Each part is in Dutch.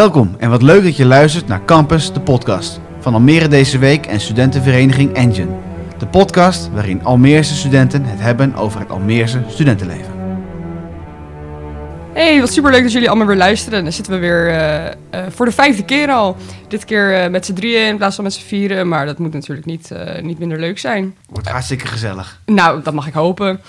Welkom en wat leuk dat je luistert naar Campus, de podcast van Almere deze week en studentenvereniging Engine. De podcast waarin Almeerse studenten het hebben over het Almeerse studentenleven. Hey, wat superleuk dat jullie allemaal weer luisteren. Dan zitten we weer eh, eh, voor de vijfde keer al. Dit keer eh, met z'n drieën in plaats van met z'n vieren. Maar dat moet natuurlijk niet, niet minder leuk zijn. Wordt hartstikke gezellig. Nou, dat mag ik hopen.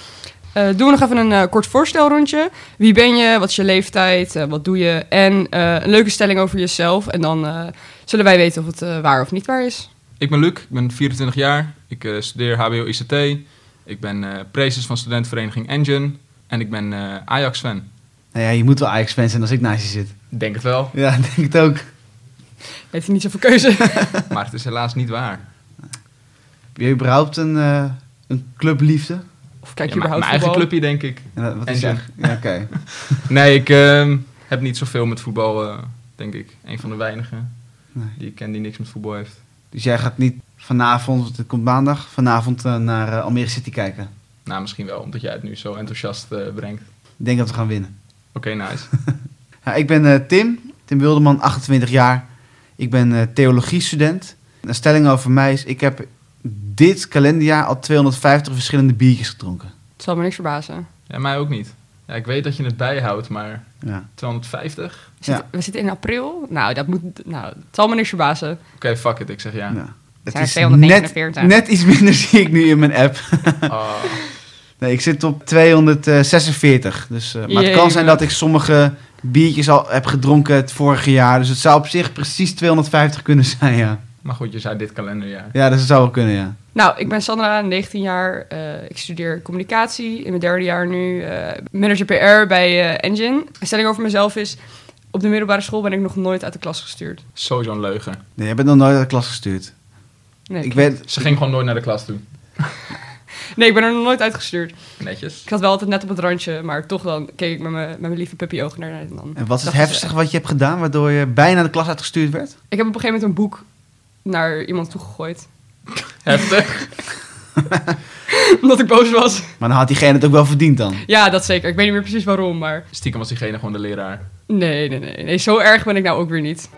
Eh doen we nog even een eh, kort voorstelrondje. Wie ben je? Wat is je leeftijd? Eh, wat doe je? En eh, een leuke stelling over jezelf. En dan eh, zullen wij weten of het eh, waar of niet waar is. Ik ben Luc, ik ben 24 jaar. Ik eh, studeer HBO ICT. Ik ben eh prezes van studentenvereniging Engine. En ik ben eh, Ajax-fan. Nou ja, je moet wel Ajax-fan zijn als ik naast je zit. Denk het wel, Ja, ik denk het ook. Heeft hij niet zoveel keuze? maar het is helaas niet waar. Heb je überhaupt een, een clubliefde? Of kijk Ja, je maar- überhaupt mijn eigen clubje, denk ik. En wat is? Ja, oké. Nee, ik ehm, heb niet zoveel met voetbal, eh, denk ik. Een van de weinigen Nee. die ik ken die niks met voetbal heeft. Dus jij gaat niet vanavond, want het komt maandag, vanavond eh, naar eh, Almere City kijken. Nou, misschien wel, omdat jij het nu zo enthousiast eh, brengt. Ik denk dat we gaan winnen. Oké, nice. Ja, ik ben eh, Tim, Tim Wilderman, 28 jaar. Ik ben eh theologie-student. Een stelling over mij is, ik heb dit kalenderjaar al 250 verschillende biertjes gedronken. Het zal me niks verbazen. Ja, mij ook niet. Ja, ik weet dat je het bijhoudt, maar Ja. 250? We zitten, Ja. we zitten in april. Nou, dat moet, nou, het zal me niks verbazen. Oké, fuck it, ik zeg ja. Ja. Het zijn is 249. net, net iets minder zie ik nu in mijn app. Ah, Nee, ik zit op 246. Dus, eh, maar het kan zijn dat ik sommige biertjes al heb gedronken het vorige jaar. Dus het zou op zich precies 250 kunnen zijn, ja. Maar goed, je zei dit kalenderjaar. Ja, dat zou wel kunnen, ja. Nou, ik ben Sandra, 19 jaar. Eh, ik studeer communicatie in mijn derde jaar nu. eh, manager PR bij eh, Engine. Een stelling over mezelf is... Op de middelbare school ben ik nog nooit uit de klas gestuurd. Sowieso een leugen. Nee, jij bent nog nooit uit de klas gestuurd. Nee, Ik weet, Ze ging gewoon nooit naar de klas toe. nee, ik ben er nog nooit uitgestuurd. Netjes. Ik zat wel altijd net op het randje, maar toch dan keek ik met mijn, met mijn lieve puppy-ogen naar en dan... En wat is het heftigste wat je hebt gedaan waardoor je bijna de klas uitgestuurd werd? Ik heb op een gegeven moment een boek naar iemand toegegooid. Heftig. Omdat ik boos was. Maar dan had diegene het ook wel verdiend dan. Ja, dat zeker. Ik weet niet meer precies waarom, maar... Stiekem was diegene gewoon de leraar. Nee, nee, nee. nee. Zo erg ben ik nou ook weer niet.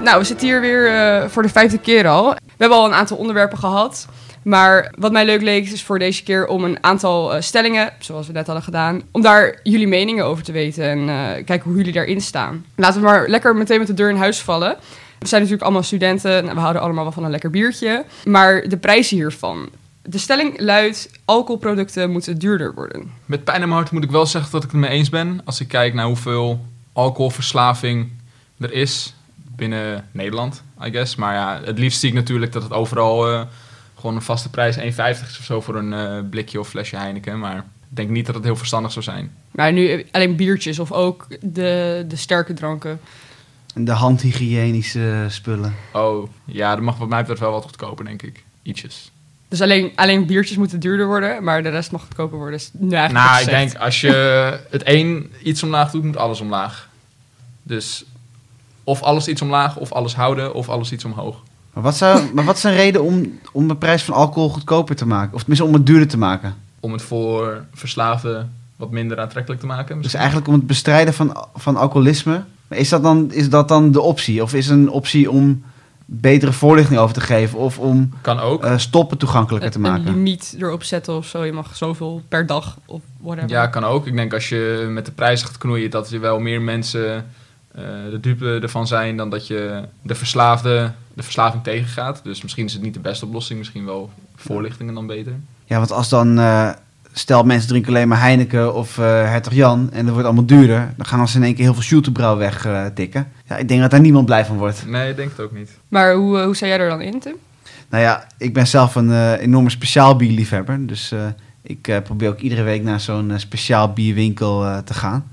Nou, we zitten hier weer eh, voor de vijfde keer al. We hebben al een aantal onderwerpen gehad. Maar wat mij leuk leek is voor deze keer om een aantal eh, stellingen, zoals we net hadden gedaan, om daar jullie meningen over te weten en eh, kijken hoe jullie daarin staan. Laten we maar lekker meteen met de deur in huis vallen. We zijn natuurlijk allemaal studenten en we houden allemaal wel van een lekker biertje. Maar de prijzen hiervan. De stelling luidt, alcoholproducten moeten duurder worden. Met pijn in mijn hart moet ik wel zeggen dat ik het mee eens ben. Als ik kijk naar hoeveel alcoholverslaving er is binnen Nederland, I guess. Maar ja, het liefst zie ik natuurlijk dat het overal eh, gewoon een vaste prijs 1,50 is of zo voor een eh, blikje of flesje Heineken. Maar ik denk niet dat het heel verstandig zou zijn. Maar nu eh, alleen biertjes of ook de, de sterke dranken. En de handhygiënische spullen. Oh, ja, dat mag wat mij betreft wel wat goedkoper, denk ik. Ietsjes. Dus alleen, alleen biertjes moeten duurder worden, maar de rest mag goedkoper worden. Is nu eigenlijk Nou, ik denk als je het een iets omlaag doet, moet alles omlaag. Dus of alles iets omlaag, of alles houden, of alles iets omhoog. Maar wat, zou, maar wat is een reden om, om de prijs van alcohol goedkoper te maken? Of tenminste om het duurder te maken? Om het voor verslaafden wat minder aantrekkelijk te maken. Dus eigenlijk om het bestrijden van, van alcoholisme. Maar Is dat, dan, is dat dan de optie? Of is het een optie om betere voorlichting over te geven? Of om Kan ook. eh, stoppen toegankelijker te Een- Een maken? limiet erop zetten of zo. Je mag zoveel per dag of whatever. ja, kan ook. Ik denk als je met de prijzen gaat knoeien, dat er wel meer mensen de dupe ervan zijn dan dat je de verslaafde de verslaving tegengaat. Dus misschien is het niet de beste oplossing, misschien wel voorlichtingen dan beter. Ja, want als dan... eh, stel mensen drinken alleen maar Heineken of eh Hertog Jan... en dat wordt allemaal duurder... dan gaan ze in één keer heel veel Schultebrouw wegtikken. ja, ik denk dat daar niemand blij van wordt. Nee, ik denk het ook niet. Maar hoe, eh, hoe sta jij er dan in, Tim? Nou ja, ik ben zelf een eh, enorme speciaal bierliefhebber. Dus eh, ik eh, probeer ook iedere week naar zo'n eh, speciaal bierwinkel eh, te gaan.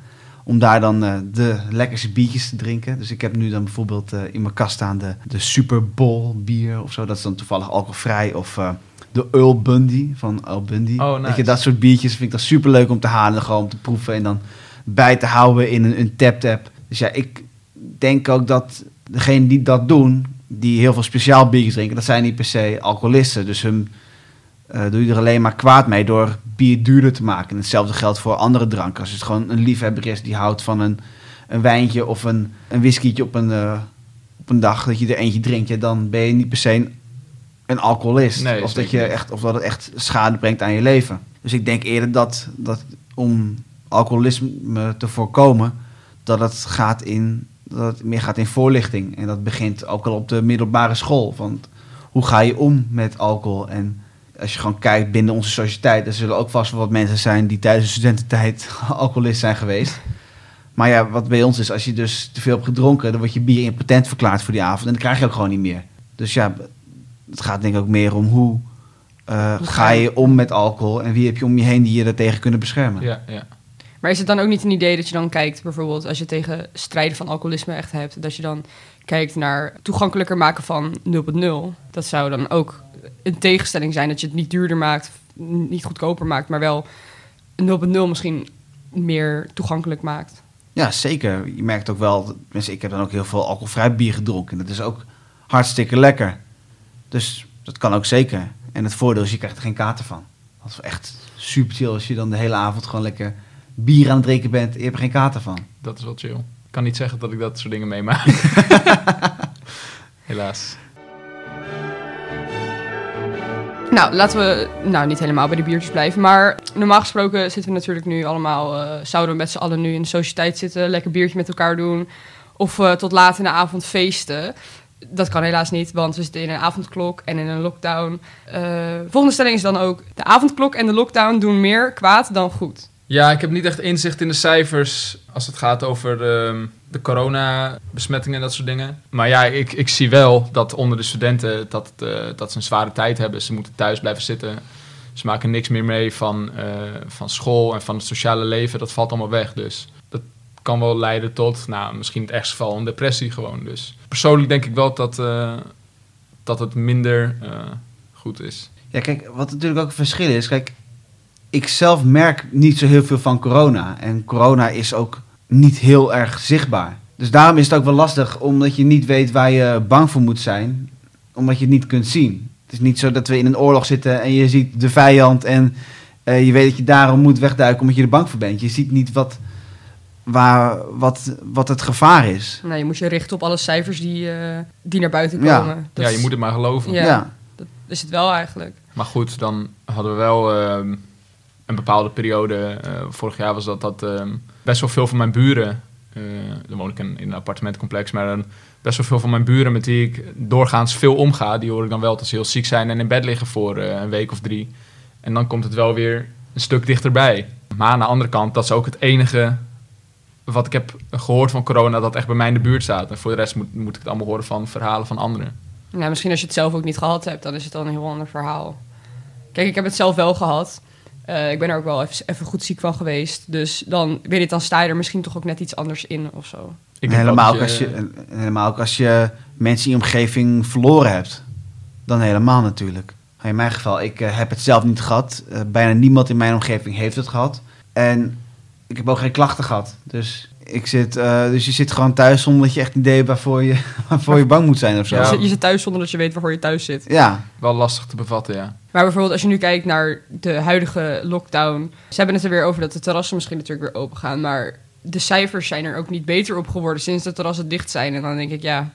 Om daar dan eh, de lekkerste biertjes te drinken. Dus ik heb nu dan bijvoorbeeld eh, in mijn kast staan de, de Super Bowl bier of zo. Dat is dan toevallig alcoholvrij. Of eh, de Earl Bundy van Earl Bundy. Oh, nice. Weet je, dat soort biertjes vind ik dan super leuk om te halen. Gewoon om te proeven en dan bij te houden in een, een tap-tap. Dus ja, ik denk ook dat degenen die dat doen, die heel veel speciaal biertjes drinken, dat zijn niet per se alcoholisten. Dus hun eh, doe je er alleen maar kwaad mee door bier duurder te maken. En hetzelfde geldt voor andere dranken. Als het gewoon een liefhebber is die houdt van een, een wijntje of een, een whiskietje op een, eh, op een dag dat je er eentje drinkt, ja, dan ben je niet per se een, alcoholist. Nee, of, dat je niet. echt, of dat het echt schade brengt aan je leven. Dus ik denk eerder dat, dat om alcoholisme te voorkomen, dat het, gaat in, dat het meer gaat in voorlichting. En dat begint ook al op de middelbare school. Want hoe ga je om met alcohol? En als je gewoon kijkt binnen onze sociëteit, er zullen ook vast wel wat mensen zijn die tijdens de studententijd alcoholist zijn geweest. Maar ja, wat bij ons is, als je dus te veel hebt gedronken, dan word je bier impotent verklaard voor die avond. En dan krijg je ook gewoon niet meer. Dus ja, het gaat denk ik ook meer om hoe, eh, ga je om met alcohol en wie heb je om je heen die je daartegen kunnen beschermen. Ja, ja. Maar is het dan ook niet een idee dat je dan kijkt, bijvoorbeeld als je tegen strijden van alcoholisme echt hebt, dat je dan kijkt naar toegankelijker maken van 0.0? Dat zou dan ook een tegenstelling zijn dat je het niet duurder maakt, niet goedkoper maakt, maar wel 0.0 misschien meer toegankelijk maakt. Ja, zeker. Je merkt ook wel, dat- mensen, ik heb dan ook heel veel alcoholvrij bier gedronken. Dat is ook hartstikke lekker. Dus dat kan ook zeker. En het voordeel is, je krijgt er geen kater van. Dat is echt super chill als je dan de hele avond gewoon lekker bier aan het drinken bent. Je hebt er geen kater van. Dat is wel chill. Ik kan niet zeggen dat ik dat soort dingen meemaak. Helaas. Nou, laten we nou niet helemaal bij de biertjes blijven. Maar normaal gesproken zitten we natuurlijk nu allemaal... eh, zouden we met z'n allen nu in de sociëteit zitten... lekker biertje met elkaar doen... of eh, tot laat in de avond feesten. Dat kan helaas niet, want we zitten in een avondklok en in een lockdown. Eh, volgende stelling is dan ook... de avondklok en de lockdown doen meer kwaad dan goed. Ja, ik heb niet echt inzicht in de cijfers als het gaat over ehm, de corona-besmettingen en dat soort dingen. Maar ja, ik, ik zie wel dat onder de studenten dat, eh, dat ze een zware tijd hebben. Ze moeten thuis blijven zitten. Ze maken niks meer mee van, eh, van school en van het sociale leven. Dat valt allemaal weg. Dus dat kan wel leiden tot, nou, misschien in het ergste geval een depressie gewoon. Dus persoonlijk denk ik wel dat, eh, dat het minder goed is. Ja, kijk, wat natuurlijk ook een verschil is. Kijk, ik zelf merk niet zo heel veel van corona. En corona is ook niet heel erg zichtbaar. Dus daarom is het ook wel lastig, omdat je niet weet waar je bang voor moet zijn. Omdat je het niet kunt zien. Het is niet zo dat we in een oorlog zitten en je ziet de vijand en eh, je weet dat je daarom moet wegduiken omdat je er bang voor bent. Je ziet niet wat, waar, wat, wat het gevaar is. Nou, je moet je richten op alle cijfers die, eh, die naar buiten Ja. komen. Dat ja, je moet het maar geloven. Ja. ja. Dat is het wel eigenlijk. Maar goed, dan hadden we wel ehm, een bepaalde periode. eh, vorig jaar was dat dat ehm, best wel veel van mijn buren. eh dan woon ik in, een appartementcomplex. Maar dan best wel veel van mijn buren met wie ik doorgaans veel omga. Die hoor ik dan wel dat ze heel ziek zijn en in bed liggen voor eh, een week of drie. En dan komt het wel weer een stuk dichterbij. Maar aan de andere kant, dat is ook het enige wat ik heb gehoord van corona dat echt bij mij in de buurt staat. En voor de rest moet, moet ik het allemaal horen van verhalen van anderen. Nou, misschien als je het zelf ook niet gehad hebt, dan is het dan een heel ander verhaal. Kijk, ik heb het zelf wel gehad. Eh, ik ben er ook wel even, even goed ziek van geweest. Dus dan, weet je, dan sta je er misschien toch ook net iets anders in of zo. Ik helemaal, ook als je, en helemaal ook als je mensen in je omgeving verloren hebt. Dan helemaal natuurlijk. In mijn geval, ik eh, heb het zelf niet gehad. Eh, bijna niemand in mijn omgeving heeft het gehad. En ik heb ook geen klachten gehad. Dus, ik zit, eh, dus je zit gewoon thuis zonder dat je echt een idee hebt waarvoor je, waarvoor je bang moet zijn of zo. Ja. Je, zit, je zit thuis zonder dat je weet waarvoor je thuis zit. Ja, wel lastig te bevatten, ja. Maar bijvoorbeeld als je nu kijkt naar de huidige lockdown. Ze hebben het er weer over dat de terrassen misschien natuurlijk weer open gaan. Maar de cijfers zijn er ook niet beter op geworden sinds de terrassen dicht zijn. En dan denk ik, ja,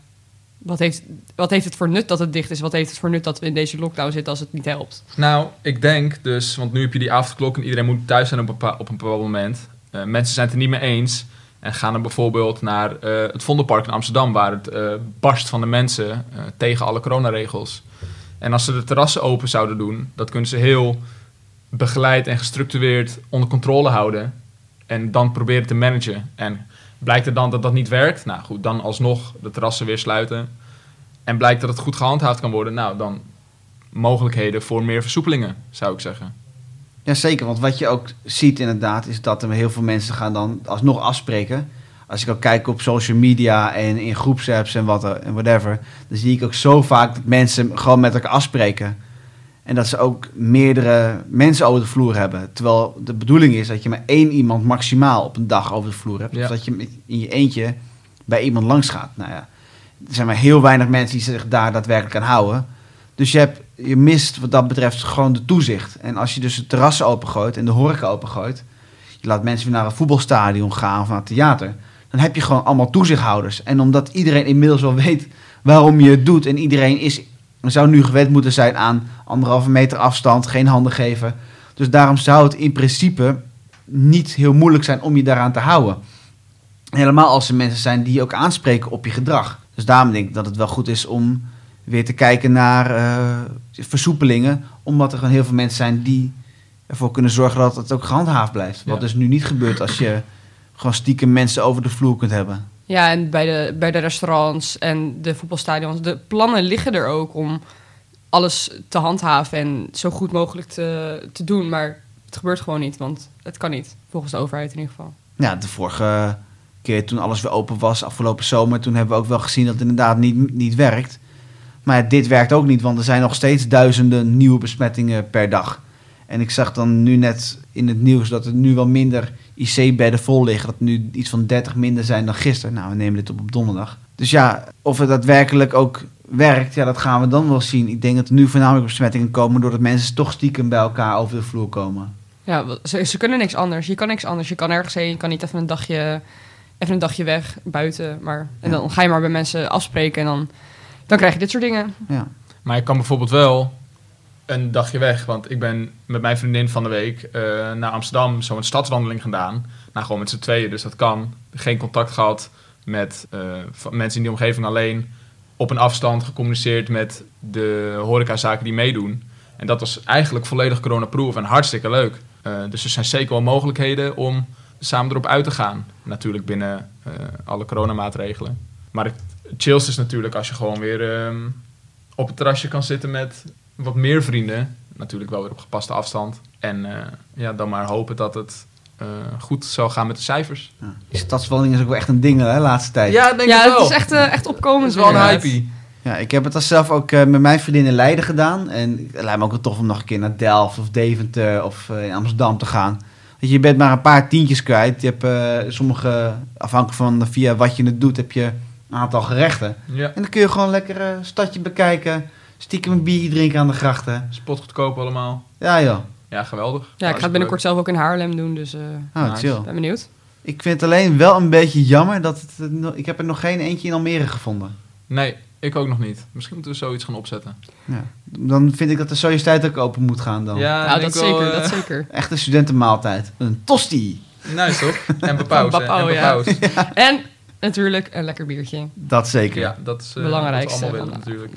wat heeft, wat heeft het voor nut dat het dicht is? Wat heeft het voor nut dat we in deze lockdown zitten als het niet helpt? Nou, ik denk dus, want nu heb je die avondklok en iedereen moet thuis zijn op een, op een bepaald moment. Eh, mensen zijn het er niet mee eens en gaan dan bijvoorbeeld naar eh, het Vondelpark in Amsterdam, waar het eh, barst van de mensen eh, tegen alle coronaregels. En als ze de terrassen open zouden doen, dat kunnen ze heel begeleid en gestructureerd onder controle houden. En dan proberen te managen. En blijkt er dan dat dat niet werkt, nou goed, dan alsnog de terrassen weer sluiten. En blijkt dat het goed gehandhaafd kan worden, nou dan mogelijkheden voor meer versoepelingen, zou ik zeggen. Ja, zeker. Want wat je ook ziet inderdaad, is dat er heel veel mensen gaan dan alsnog afspreken. Als ik ook kijk op social media en in groepsapps en, wat, en whatever, dan zie ik ook zo vaak dat mensen gewoon met elkaar afspreken. En dat ze ook meerdere mensen over de vloer hebben. Terwijl de bedoeling is dat je maar één iemand maximaal op een dag over de vloer hebt. Ja. Dus dat je in je eentje bij iemand langs gaat. Nou ja, er zijn maar heel weinig mensen die zich daar daadwerkelijk aan houden. Dus je hebt je mist wat dat betreft gewoon de toezicht. En als je dus het terras opengooit en de horeca opengooit, je laat mensen weer naar een voetbalstadion gaan of naar het theater, dan heb je gewoon allemaal toezichthouders. En omdat iedereen inmiddels wel weet waarom je het doet en iedereen is, zou nu gewend moeten zijn aan anderhalve meter afstand, geen handen geven. Dus daarom zou het in principe niet heel moeilijk zijn om je daaraan te houden. Helemaal als er mensen zijn die je ook aanspreken op je gedrag. Dus daarom denk ik dat het wel goed is om weer te kijken naar eh, versoepelingen. Omdat er gewoon heel veel mensen zijn die ervoor kunnen zorgen dat het ook gehandhaafd blijft. Wat Ja. dus nu niet gebeurt als je gewoon stiekem mensen over de vloer kunt hebben. Ja, en bij de, bij de restaurants en de voetbalstadions. De plannen liggen er ook om alles te handhaven en zo goed mogelijk te, te doen. Maar het gebeurt gewoon niet, want het kan niet. Volgens de overheid in ieder geval. Ja, de vorige keer toen alles weer open was, afgelopen zomer, toen hebben we ook wel gezien dat het inderdaad niet, niet werkt. Maar dit werkt ook niet, want er zijn nog steeds duizenden nieuwe besmettingen per dag. En ik zag dan nu net in het nieuws dat er nu wel minder IC-bedden vol liggen. Dat er nu iets van 30 minder zijn dan gisteren. Nou, we nemen dit op op donderdag. Dus ja, of het daadwerkelijk ook werkt, ja, dat gaan we dan wel zien. Ik denk dat er nu voornamelijk besmettingen komen doordat mensen toch stiekem bij elkaar over de vloer komen. Ja, ze, ze kunnen niks anders. Je kan niks anders. Je kan ergens heen. Je kan niet even een dagje, even een dagje weg buiten. Maar, en Ja. dan ga je maar bij mensen afspreken en dan, dan krijg je dit soort dingen. Ja. Maar ik kan bijvoorbeeld wel een dagje weg. Want ik ben met mijn vriendin van de week eh, naar Amsterdam zo'n stadswandeling gedaan. Nou, gewoon met z'n tweeën, dus dat kan. Geen contact gehad met eh, mensen in die omgeving alleen. Op een afstand gecommuniceerd met de horecazaken die meedoen. En dat was eigenlijk volledig coronaproof en hartstikke leuk. Eh, dus er zijn zeker wel mogelijkheden om samen erop uit te gaan. Natuurlijk binnen eh, alle coronamaatregelen. Maar het chillst is natuurlijk als je gewoon weer ehm, op het terrasje kan zitten met wat meer vrienden. Natuurlijk wel weer op gepaste afstand. En eh, ja, dan maar hopen dat het eh, goed zal gaan met de cijfers. Ja. Die stadswandeling is ook wel echt een ding hè, de laatste tijd. Ja, denk ja, ik wel. het is echt, eh, echt opkomend. Het is wel een hype. Ja, ik heb het als zelf ook eh, met mijn vriendin in Leiden gedaan. En het lijkt me ook wel tof om nog een keer naar Delft of Deventer of eh, in Amsterdam te gaan. Weet je, bent maar een paar tientjes kwijt. Je hebt eh, sommige, afhankelijk van via wat je het doet, heb je een aantal gerechten. Ja, En dan kun je gewoon lekker eh, een stadje bekijken. Stiekem een biertje drinken aan de grachten. spotgoedkoop allemaal. Ja joh, Ja, geweldig. Ja, ik ga het binnenkort zelf ook in Haarlem doen, dus oh, Nice. chill. ben benieuwd. Ik vind het alleen wel een beetje jammer dat het, eh, nog- ik heb er nog geen eentje in Almere gevonden. Nee, ik ook nog niet. Misschien moeten we zoiets gaan opzetten. Ja. Dan vind ik dat de Sociëteit ook open moet gaan dan. Ja, dat wel, zeker, dat zeker. Echt een studentenmaaltijd. Een tosti. Nice toch? En? Bapau, en ja. bepaus. En natuurlijk een lekker biertje. Dat zeker. Ja, dat is eh, Belangrijkste allemaal willen natuurlijk.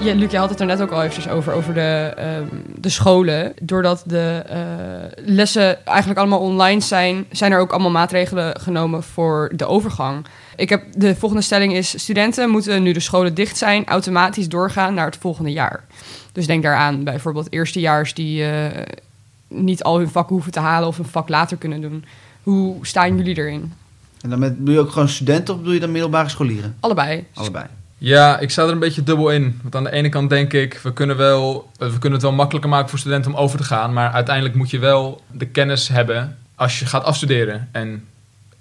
Ja, Luc, je had het er net ook al eventjes over, over de, ehm, de scholen. Doordat de eh, lessen eigenlijk allemaal online zijn, zijn er ook allemaal maatregelen genomen voor de overgang. Ik heb, de volgende stelling is, studenten moeten nu de scholen dicht zijn, automatisch doorgaan naar het volgende jaar. Dus denk daaraan bijvoorbeeld eerstejaars die eh, niet al hun vakken hoeven te halen of een vak later kunnen doen. Hoe staan jullie erin? En dan met, bedoel je ook gewoon studenten of bedoel je dan middelbare scholieren? Allebei. Allebei. Ja, ik sta er een beetje dubbel in. Want aan de ene kant denk ik, we kunnen, wel, we kunnen het wel makkelijker maken voor studenten om over te gaan. Maar uiteindelijk moet je wel de kennis hebben als je gaat afstuderen. En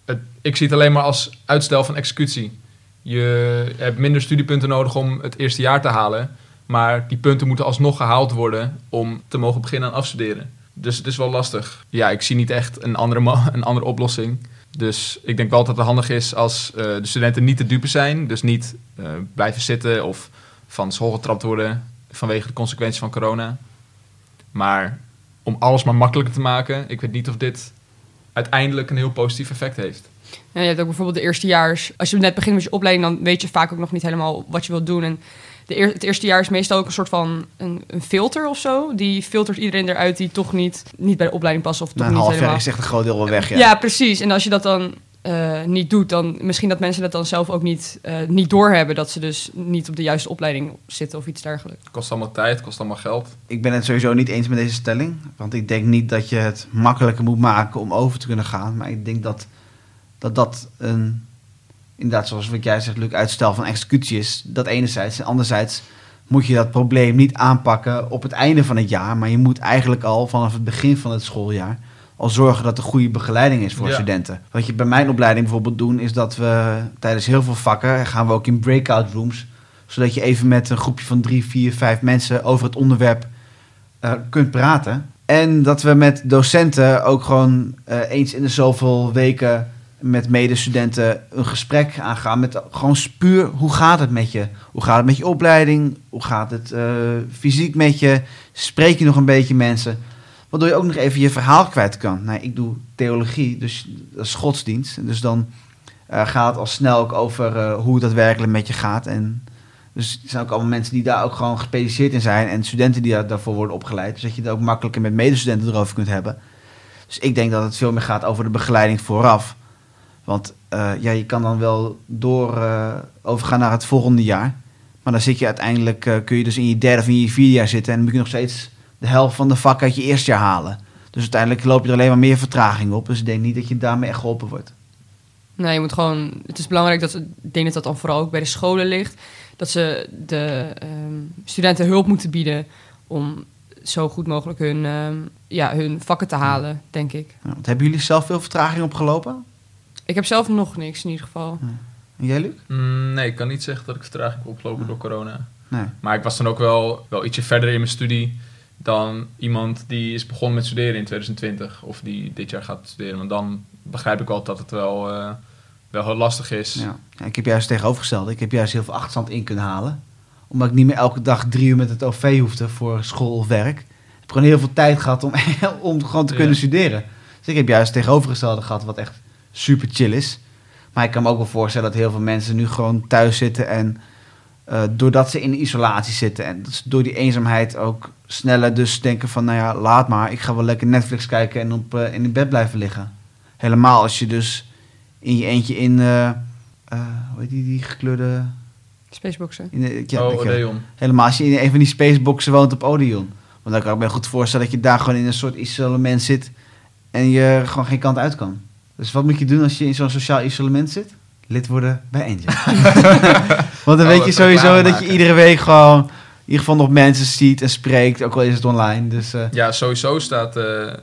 het, ik zie het alleen maar als uitstel van executie. Je hebt minder studiepunten nodig om het eerste jaar te halen. Maar die punten moeten alsnog gehaald worden om te mogen beginnen aan afstuderen. Dus het is wel lastig. Ja, ik zie niet echt een andere, een andere oplossing. Dus ik denk wel dat het handig is als eh, de studenten niet te dupe zijn. Dus niet eh, blijven zitten of van school getrapt worden vanwege de consequenties van corona. Maar om alles maar makkelijker te maken, ik weet niet of dit uiteindelijk een heel positief effect heeft. Je hebt ook bijvoorbeeld de eerstejaars. Als je net begint met je opleiding, dan weet je vaak ook nog niet helemaal wat je wilt doen. En de eer, het eerste jaar is meestal ook een soort van een, een filter of zo. Die filtert iedereen eruit die toch niet, niet bij de opleiding past of toch Na een niet half jaar is echt een groot deel wel weg. Ja. Ja. precies. En als je dat dan eh, niet doet, dan misschien dat mensen dat dan zelf ook niet, eh, niet doorhebben. Dat ze dus niet op de juiste opleiding zitten of iets dergelijks. Het kost allemaal tijd, het kost allemaal geld. Ik ben het sowieso niet eens met deze stelling. Want ik denk niet dat je het makkelijker moet maken om over te kunnen gaan. Maar ik denk dat dat, dat een, inderdaad zoals wat jij zegt, Luc, uitstel van executie is. Dat enerzijds. En anderzijds moet je dat probleem niet aanpakken op het einde van het jaar. Maar je moet eigenlijk al vanaf het begin van het schooljaar al zorgen dat er goede begeleiding is voor Ja. studenten. Wat je bij mijn opleiding bijvoorbeeld doen, is dat we tijdens heel veel vakken gaan we ook in breakout rooms Zodat je even met een groepje van drie, vier, vijf mensen over het onderwerp eh, kunt praten. En dat we met docenten ook gewoon eh, eens in de zoveel weken met medestudenten een gesprek aangaan. Met gewoon puur, hoe gaat het met je? Hoe gaat het met je opleiding? Hoe gaat het eh, fysiek met je? Spreek je nog een beetje mensen? Waardoor je ook nog even je verhaal kwijt kan. Nou, ik doe theologie, dus dat is godsdienst. Dus dan eh, gaat het al snel ook over eh, hoe het daadwerkelijk met je gaat. En dus er zijn ook allemaal mensen die daar ook gewoon gespecialiseerd in zijn. En studenten die daar- daarvoor worden opgeleid. Dus dat je het ook makkelijker met medestudenten erover kunt hebben. Dus ik denk dat het veel meer gaat over de begeleiding vooraf. Want eh, ja, je kan dan wel door eh, overgaan naar het volgende jaar. Maar dan zit je uiteindelijk, eh, kun je dus in je derde of in je vierde jaar zitten. En dan moet je nog steeds de helft van de vak uit je eerste jaar halen. Dus uiteindelijk loop je er alleen maar meer vertraging op. Dus ik denk niet dat je daarmee echt geholpen wordt. Nee, je moet gewoon. Het is belangrijk dat. Ik denk dat dat dan vooral ook bij de scholen ligt. Dat ze de ehm, studenten hulp moeten bieden. om zo goed mogelijk hun, ehm, ja, hun vakken te halen, denk ik. Ja, want hebben jullie zelf veel vertraging opgelopen? Ik heb zelf nog niks in ieder geval. En jij, Luc? Mm, nee, ik kan niet zeggen dat ik vertraging heb opgelopen door corona. Nee. Maar ik was dan ook wel, wel ietsje verder in mijn studie dan iemand die is begonnen met studeren in 2020. Of die dit jaar gaat studeren. Want dan begrijp ik wel dat het wel, eh, wel heel lastig is. Ja. Ja, ik heb juist tegenovergesteld. Ik heb juist heel veel achterstand in kunnen halen. Omdat ik niet meer elke dag drie uur met het OV hoefde voor school of werk. Ik heb gewoon heel veel tijd gehad om, om gewoon te Ja. kunnen studeren. Dus ik heb juist tegenovergestelde gehad, wat echt super chill is. Maar ik kan me ook wel voorstellen dat heel veel mensen nu gewoon thuis zitten. En eh, doordat ze in isolatie zitten en dat door die eenzaamheid ook sneller dus denken van... Nou ja, laat maar, ik ga wel lekker Netflix kijken en op, eh, in het bed blijven liggen. Helemaal als je dus in je eentje in... eh, eh, hoe heet die, die gekleurde... Spaceboxen. In de, ja, oh, Odeon. helemaal als je in een van die spaceboxen woont op Odeon. Want dan kan ik me goed voorstellen dat je daar gewoon in een soort isolement zit en je gewoon geen kant uit kan. Dus wat moet je doen als je in zo'n sociaal isolement zit? Lid worden bij Angel. Want dan Oh, weet je sowieso dat je iedere week gewoon in ieder geval nog mensen ziet en spreekt, ook al is het online. Dus eh, Ja, sowieso staat eh,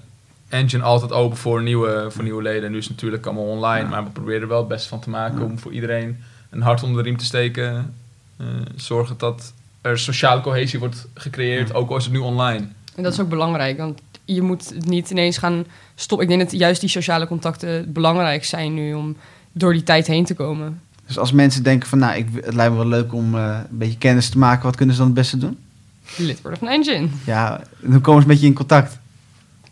Engine altijd open voor nieuwe, voor nieuwe leden. Nu is het natuurlijk allemaal online, Ja. maar we proberen er wel het beste van te maken Ja. om voor iedereen een hart onder de riem te steken. Eh, zorgen dat er sociale cohesie wordt gecreëerd, Ja. ook al is het nu online. En dat is ook belangrijk, want je moet het niet ineens gaan stoppen. Ik denk dat juist die sociale contacten belangrijk zijn nu om door die tijd heen te komen. Dus als mensen denken van, nou, ik, het lijkt me wel leuk om eh, een beetje kennis te maken, wat kunnen ze dan het beste doen? Lid worden van Engine. Ja, dan komen ze met je in contact.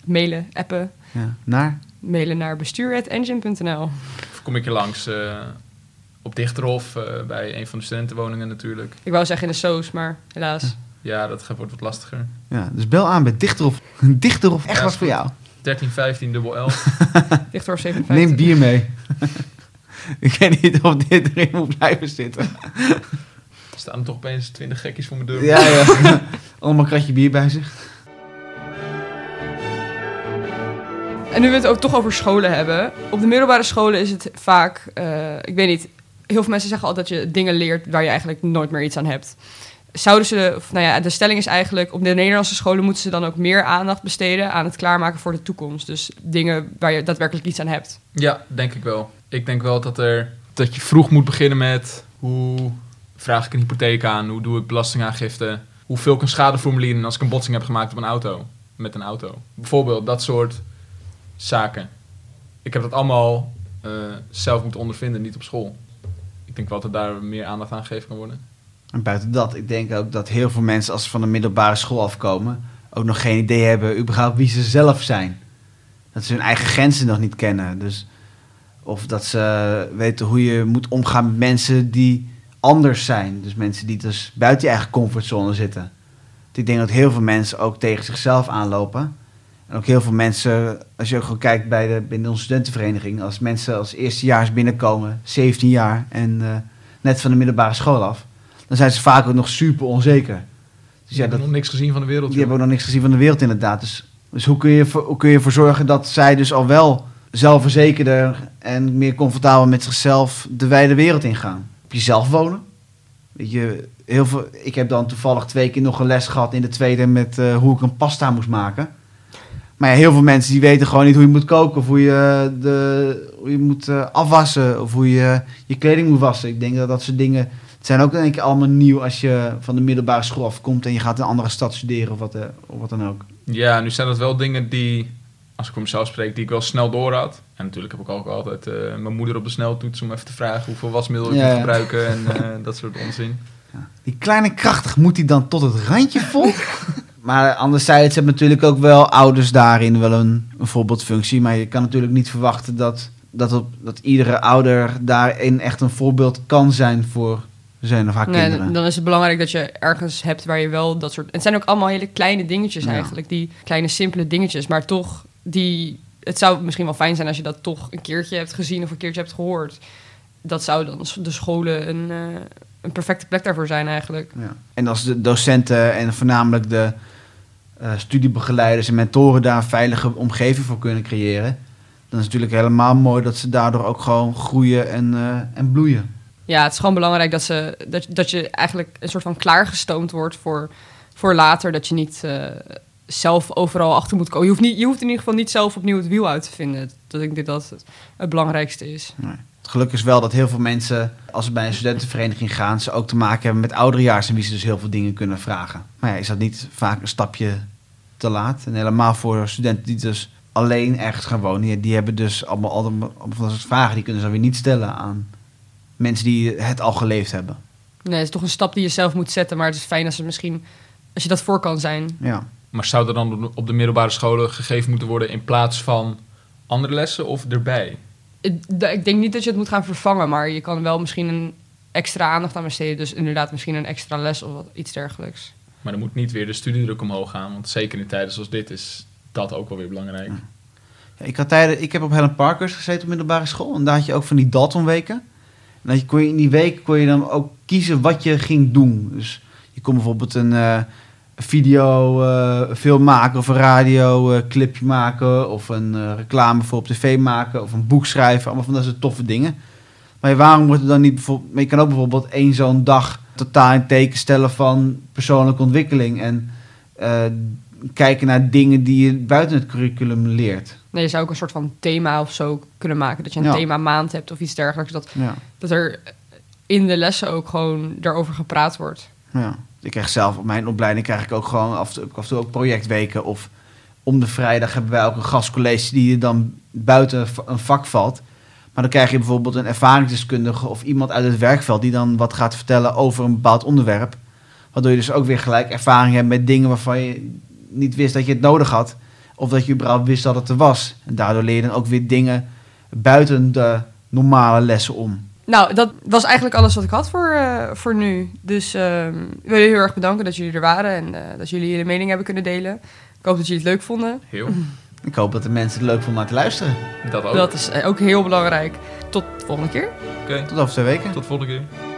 Mailen, appen, Ja, naar? mailen naar bestuur.engine.nl. Of kom ik je langs eh, op Dichterhof, eh, bij een van de studentenwoningen natuurlijk. Ik wou zeggen in de soos, maar helaas. Ja, dat gaat- wordt wat lastiger. Ja, dus bel aan bij Dichterhof. Dichterhof, echt Ja, wat is voor jou. 13, 15, dubbel L. Dichtdoor 57. Neem bier mee. ik weet niet of dit erin moet blijven zitten. Er staan er toch opeens 20 gekkies voor mijn deur. Ja, ja. Allemaal kratje bier bij zich. En nu we het ook toch over scholen hebben. Op de middelbare scholen is het vaak, eh, ik weet niet, heel veel mensen zeggen altijd dat je dingen leert waar je eigenlijk nooit meer iets aan hebt. Zouden ze, nou ja, de stelling is eigenlijk, op de Nederlandse scholen moeten ze dan ook meer aandacht besteden aan het klaarmaken voor de toekomst. Dus dingen waar je daadwerkelijk iets aan hebt. Ja, denk ik wel. Ik denk wel dat, er, dat je vroeg moet beginnen met hoe vraag ik een hypotheek aan, hoe doe ik belastingaangifte, hoe vul ik een schadeformulier als ik een botsing heb gemaakt op een auto, met een auto. Bijvoorbeeld dat soort zaken. Ik heb dat allemaal eh, zelf moeten ondervinden, niet op school. Ik denk wel dat daar meer aandacht aan gegeven kan worden. En buiten dat, ik denk ook dat heel veel mensen als ze van de middelbare school afkomen... ook nog geen idee hebben überhaupt wie ze zelf zijn. Dat ze hun eigen grenzen nog niet kennen. Dus, of dat ze weten hoe je moet omgaan met mensen die anders zijn. Dus mensen die dus buiten je eigen comfortzone zitten. Ik denk dat heel veel mensen ook tegen zichzelf aanlopen. En ook heel veel mensen, als je ook gewoon kijkt bij de, binnen onze studentenvereniging... als mensen als eerstejaars binnenkomen, 17 jaar en eh, net van de middelbare school af... dan zijn ze vaak ook nog super onzeker. Dus ja, ik heb dat, nog niks gezien van de wereld. die hebben joh. ook nog niks gezien van de wereld inderdaad. Dus, dus hoe, kun je, hoe kun je ervoor zorgen dat zij dus al wel zelfverzekerder en meer comfortabel met zichzelf de wijde wereld ingaan? Op jezelf wonen. Weet je, heel veel, ik heb dan toevallig twee keer nog een les gehad in de tweede met eh, hoe ik een pasta moest maken. Maar ja, heel veel mensen die weten gewoon niet hoe je moet koken of hoe je, de, hoe je moet eh, afwassen of hoe je je kleding moet wassen. Ik denk dat dat soort dingen, Het zijn ook denk ik allemaal nieuw als je van de middelbare school afkomt en je gaat in een andere stad studeren of wat, eh, of wat dan ook. Ja, nu zijn dat wel dingen die, als ik voor mezelf spreek, die ik wel snel door had. En natuurlijk heb ik ook altijd eh, mijn moeder op de sneltoets om even te vragen hoeveel wasmiddel ik Ja, moet ja. gebruiken en eh, dat soort onzin. Die kleine krachtig moet hij dan tot het randje vol. maar anderzijds hebben natuurlijk ook wel ouders daarin wel een, een voorbeeldfunctie. Maar je kan natuurlijk niet verwachten dat, dat, op, dat iedere ouder daarin echt een voorbeeld kan zijn voor zijn Nee, kinderen. dan is het belangrijk dat je ergens hebt waar je wel dat soort... Het zijn ook allemaal hele kleine dingetjes Ja. eigenlijk. Die kleine simpele dingetjes. Maar toch, die... Het zou misschien wel fijn zijn als je dat toch een keertje hebt gezien of een keertje hebt gehoord. Dat zou dan de scholen een, eh, een perfecte plek daarvoor zijn eigenlijk. Ja. En als de docenten en voornamelijk de eh, studiebegeleiders en mentoren daar een veilige omgeving voor kunnen creëren, dan is het natuurlijk helemaal mooi dat ze daardoor ook gewoon groeien en, eh, en bloeien. Ja, het is gewoon belangrijk dat, ze, dat, dat je eigenlijk een soort van klaargestoomd wordt voor, voor later. Dat je niet eh, zelf overal achter moet komen. Je hoeft, niet, je hoeft in ieder geval niet zelf opnieuw het wiel uit te vinden. Dat ik denk dat het, het belangrijkste is. Het geluk is wel dat heel veel mensen, als ze bij een studentenvereniging gaan, ze ook te maken hebben met ouderejaars en wie ze dus heel veel dingen kunnen vragen. Maar ja, is dat niet vaak een stapje te laat? En helemaal voor studenten die dus alleen ergens gaan wonen, die hebben dus allemaal, allemaal, van dat soort vragen, die kunnen ze weer niet stellen aan mensen die het al geleefd hebben. Nee, het is toch een stap die je zelf moet zetten. Maar het is fijn als, het misschien, als je dat voor kan zijn. Ja. Maar zou er dan op de- middelbare scholen gegeven moeten worden in plaats van andere lessen of erbij? Ik, ik denk niet dat je het moet gaan vervangen. Maar je kan wel misschien een extra aandacht aan besteden. Dus inderdaad misschien een extra les of wat, iets dergelijks. Maar dan moet niet weer de studiedruk omhoog gaan, want zeker in tijden zoals dit is dat ook wel weer belangrijk. Ja, ik, had tijden, ik heb op Helen Parkers gezeten op middelbare school. En daar had je ook van die Dalton-weken. En dat je, kon je, in die week kon je dan ook kiezen wat je ging doen. Dus je kon bijvoorbeeld een eh, video eh, film maken of een radio eh, clipje maken. Of een reclame voor op tv maken. Of een boek schrijven. Allemaal van dat soort toffe dingen. Maar waarom wordt er dan niet bijvoorbeeld... Maar je kan ook bijvoorbeeld één zo'n dag totaal in teken stellen van persoonlijke ontwikkeling. En kijken naar dingen die je buiten het curriculum leert. Nee, je zou ook een soort van thema of zo kunnen maken. Dat je een Ja. thema maand hebt of iets dergelijks. Dat, Ja. dat er in de lessen ook gewoon daarover gepraat wordt. Ja. Ik krijg zelf op mijn opleiding krijg ik ook gewoon af en toe, af en toe ook projectweken. Of om de vrijdag hebben wij ook een gastcollege die dan buiten een vak valt. Maar dan krijg je bijvoorbeeld een ervaringsdeskundige of iemand uit het werkveld die dan wat gaat vertellen over een bepaald onderwerp. Waardoor je dus ook weer gelijk ervaring hebt met dingen waarvan je niet wist dat je het nodig had. Of dat je überhaupt wist dat het er was. En daardoor leer je dan ook weer dingen buiten de normale lessen om. Nou, dat was eigenlijk alles wat ik had voor, eh, voor nu. Dus ehm, ik wil jullie heel erg bedanken dat jullie er waren en eh, dat jullie jullie mening hebben kunnen delen. Ik hoop dat jullie het leuk vonden. Heel. Ik hoop dat de mensen het leuk vonden om naar te luisteren. Dat ook. Dat is eh, ook heel belangrijk. Tot de volgende keer. Oké, Tot over twee weken. tot volgende keer.